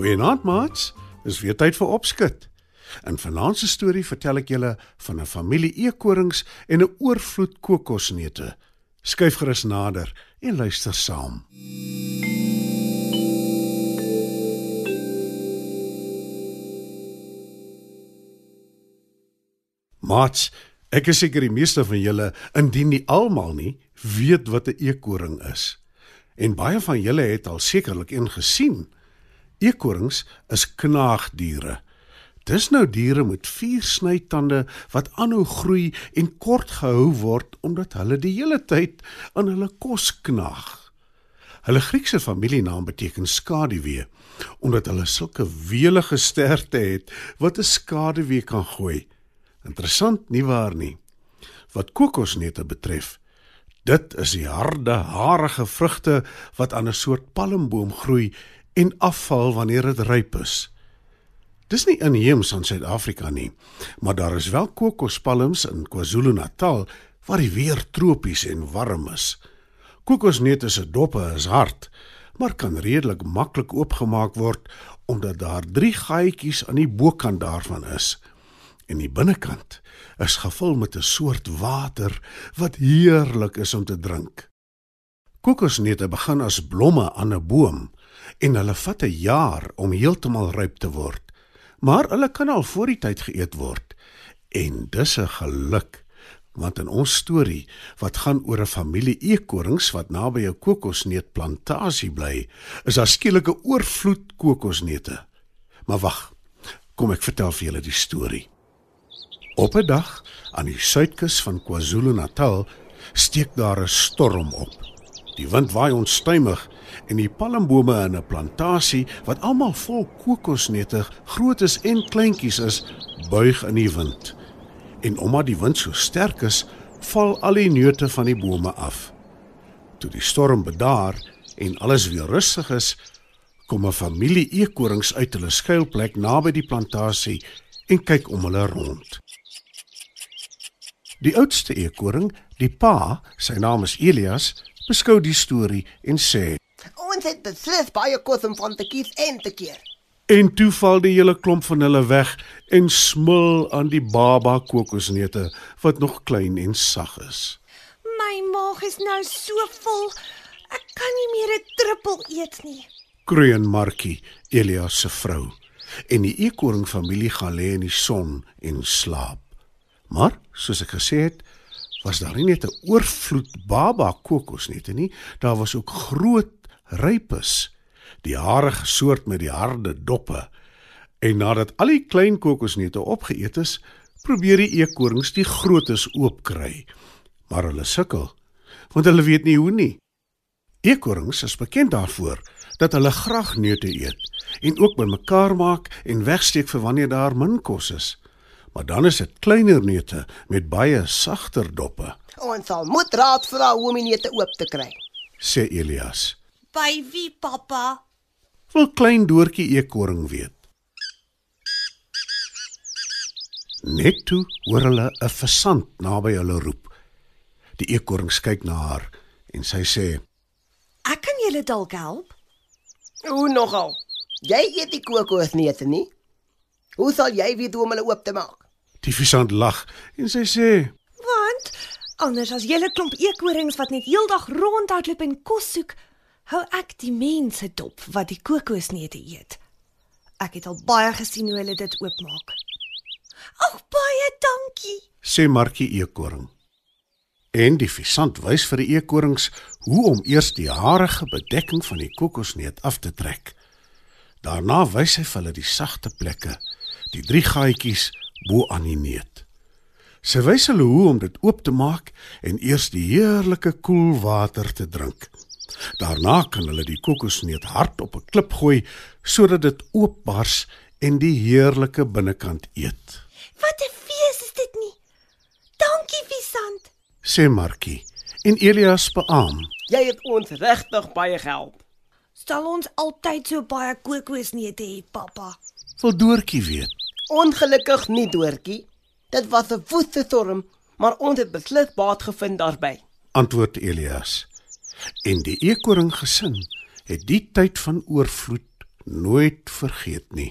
Goeienaand, maats. Dis weer tyd vir opskud. In vanaand se storie vertel ek julle van 'n familie eekorings en 'n oorvloed kokosneute. Skyf gerus nader en luister saam. Maats, ek is seker die meeste van julle, indien nie almal nie, weet wat 'n eekoring is. En baie van julle het al sekerlik een gesien. Eekorings is knaagdiere. Dis nou diere met vier snytande wat aanhou groei en kort gehou word omdat hulle die hele tyd aan hulle kos knaag. Hulle Griekse familienaam beteken skaduwee omdat hulle sulke welige sterte het wat 'n skaduwee kan gooi. Interessant nie waar nie? Wat kokosneute betref, dit is die harde, harige vrugte wat aan 'n soort palmboom groei en afval wanneer dit ryp is. Dis nie inheems aan Suid-Afrika nie, maar daar is wel kokospalms in KwaZulu-Natal waar die weer tropies en warm is. Kokosneute se doppe is hard, maar kan redelik maklik oopgemaak word omdat daar 3 gaatjies aan die bokant daarvan is. En die binnekant is gevul met 'n soort water wat heerlik is om te drink. Kokosneute begin as blomme aan 'n boom en hulle vat 'n jaar om heeltemal ryp te word. Maar hulle kan al voor die tyd geëet word. En dis 'n geluk, want in ons storie wat gaan oor 'n familie eekorings wat naby 'n kokosneutplantasie bly, is daar skielik 'n oorvloed kokosneute. Maar wag, kom ek vertel vir julle die storie. Op 'n dag aan die suidkus van KwaZulu-Natal steek daar 'n storm op. Die wind waai onstuimig en die palmbome in 'n plantasie wat almal vol kokosneute, grootes en kleintjies is, buig in die wind. En omdat die wind so sterk is, val al die neute van die bome af. Toe die storm bedaar en alles weer rustig is, kom 'n familie eekorings uit hulle skuilplek naby die plantasie en kyk om hulle rond. Die oudste eekoring, die pa, sy naam is Elias, beskou die storie en sê: Ons het beslis baie kos om van te kies en te keer. En toe val die hele klomp van hulle weg en smil aan die baba kokosneute wat nog klein en sag is. My maag is nou so vol. Ek kan nie meer 'n druppel eet nie. Kreun Markie, Elias se vrou. En die eekoring familie gaan lê in die son en slaap. Maar soos ek gesê het, was daar nie net 'n oorvloed baba kokosnette nie, daar was ook groot rypes, die harige soort met die harde doppe. En nadat al die klein kokosnette opgeëet is, probeer die eekorings die grootes oopkry. Maar hulle sukkel, want hulle weet nie hoe nie. Eekorings is bekend daarvoor dat hulle graag neute eet en ook bymekaar maak en wegsteek vir wanneer daar min kos is. Maar dan is dit kleiner neute met baie sagter doppe, Ons sal moet raad vra hoe om die neute oop te kry. sê Elias. By wie, pappa? Wil klein doortjie eekoring weet. Net toe hoor hulle 'n visant naby hulle roep. Die eekoring kyk na haar en sy sê: Ek kan julle dalk help. Hoe nogal? Jy eet die kokosneute nie? Hoe sal jy weet hoe om hulle oop te maak? Die visant lag en sy sê: Want anders as julle klomp eekorings wat net heeldag rondhardloop en kos soek, hou ek die mense dop wat die kokosneute eet. Ek het al baie gesien hoe hulle dit oopmaak. Ag baie dankie. sê Markie eekoring. En die visant wys vir die eekorings hoe om eers die harige bedekking van die kokosneut af te trek. Daarna wys hy vir hulle die sagte plekke die drie gaatjies bo aan die neut. Sy wys hulle hoe om dit oop te maak en eers die heerlike koel water te drink. Daarna kan hulle die kokosneut hard op 'n klip gooi sodat dit oopbars en die heerlike binnekant eet. Wat 'n fees is dit nie? Dankie, Visant. Sê Markie en Elias beamoen. Jy het ons regtig baie gehelp. Sal ons altyd so baie kokosneute hê, pappa? Wil Doortjie weet. Ongelukkig nie doortjie. Dit was 'n woeste storm, maar ons het beslis baat gevind daarbey. antwoord Elias. En die eekoring gesin het die tyd van oorvloed nooit vergeet nie.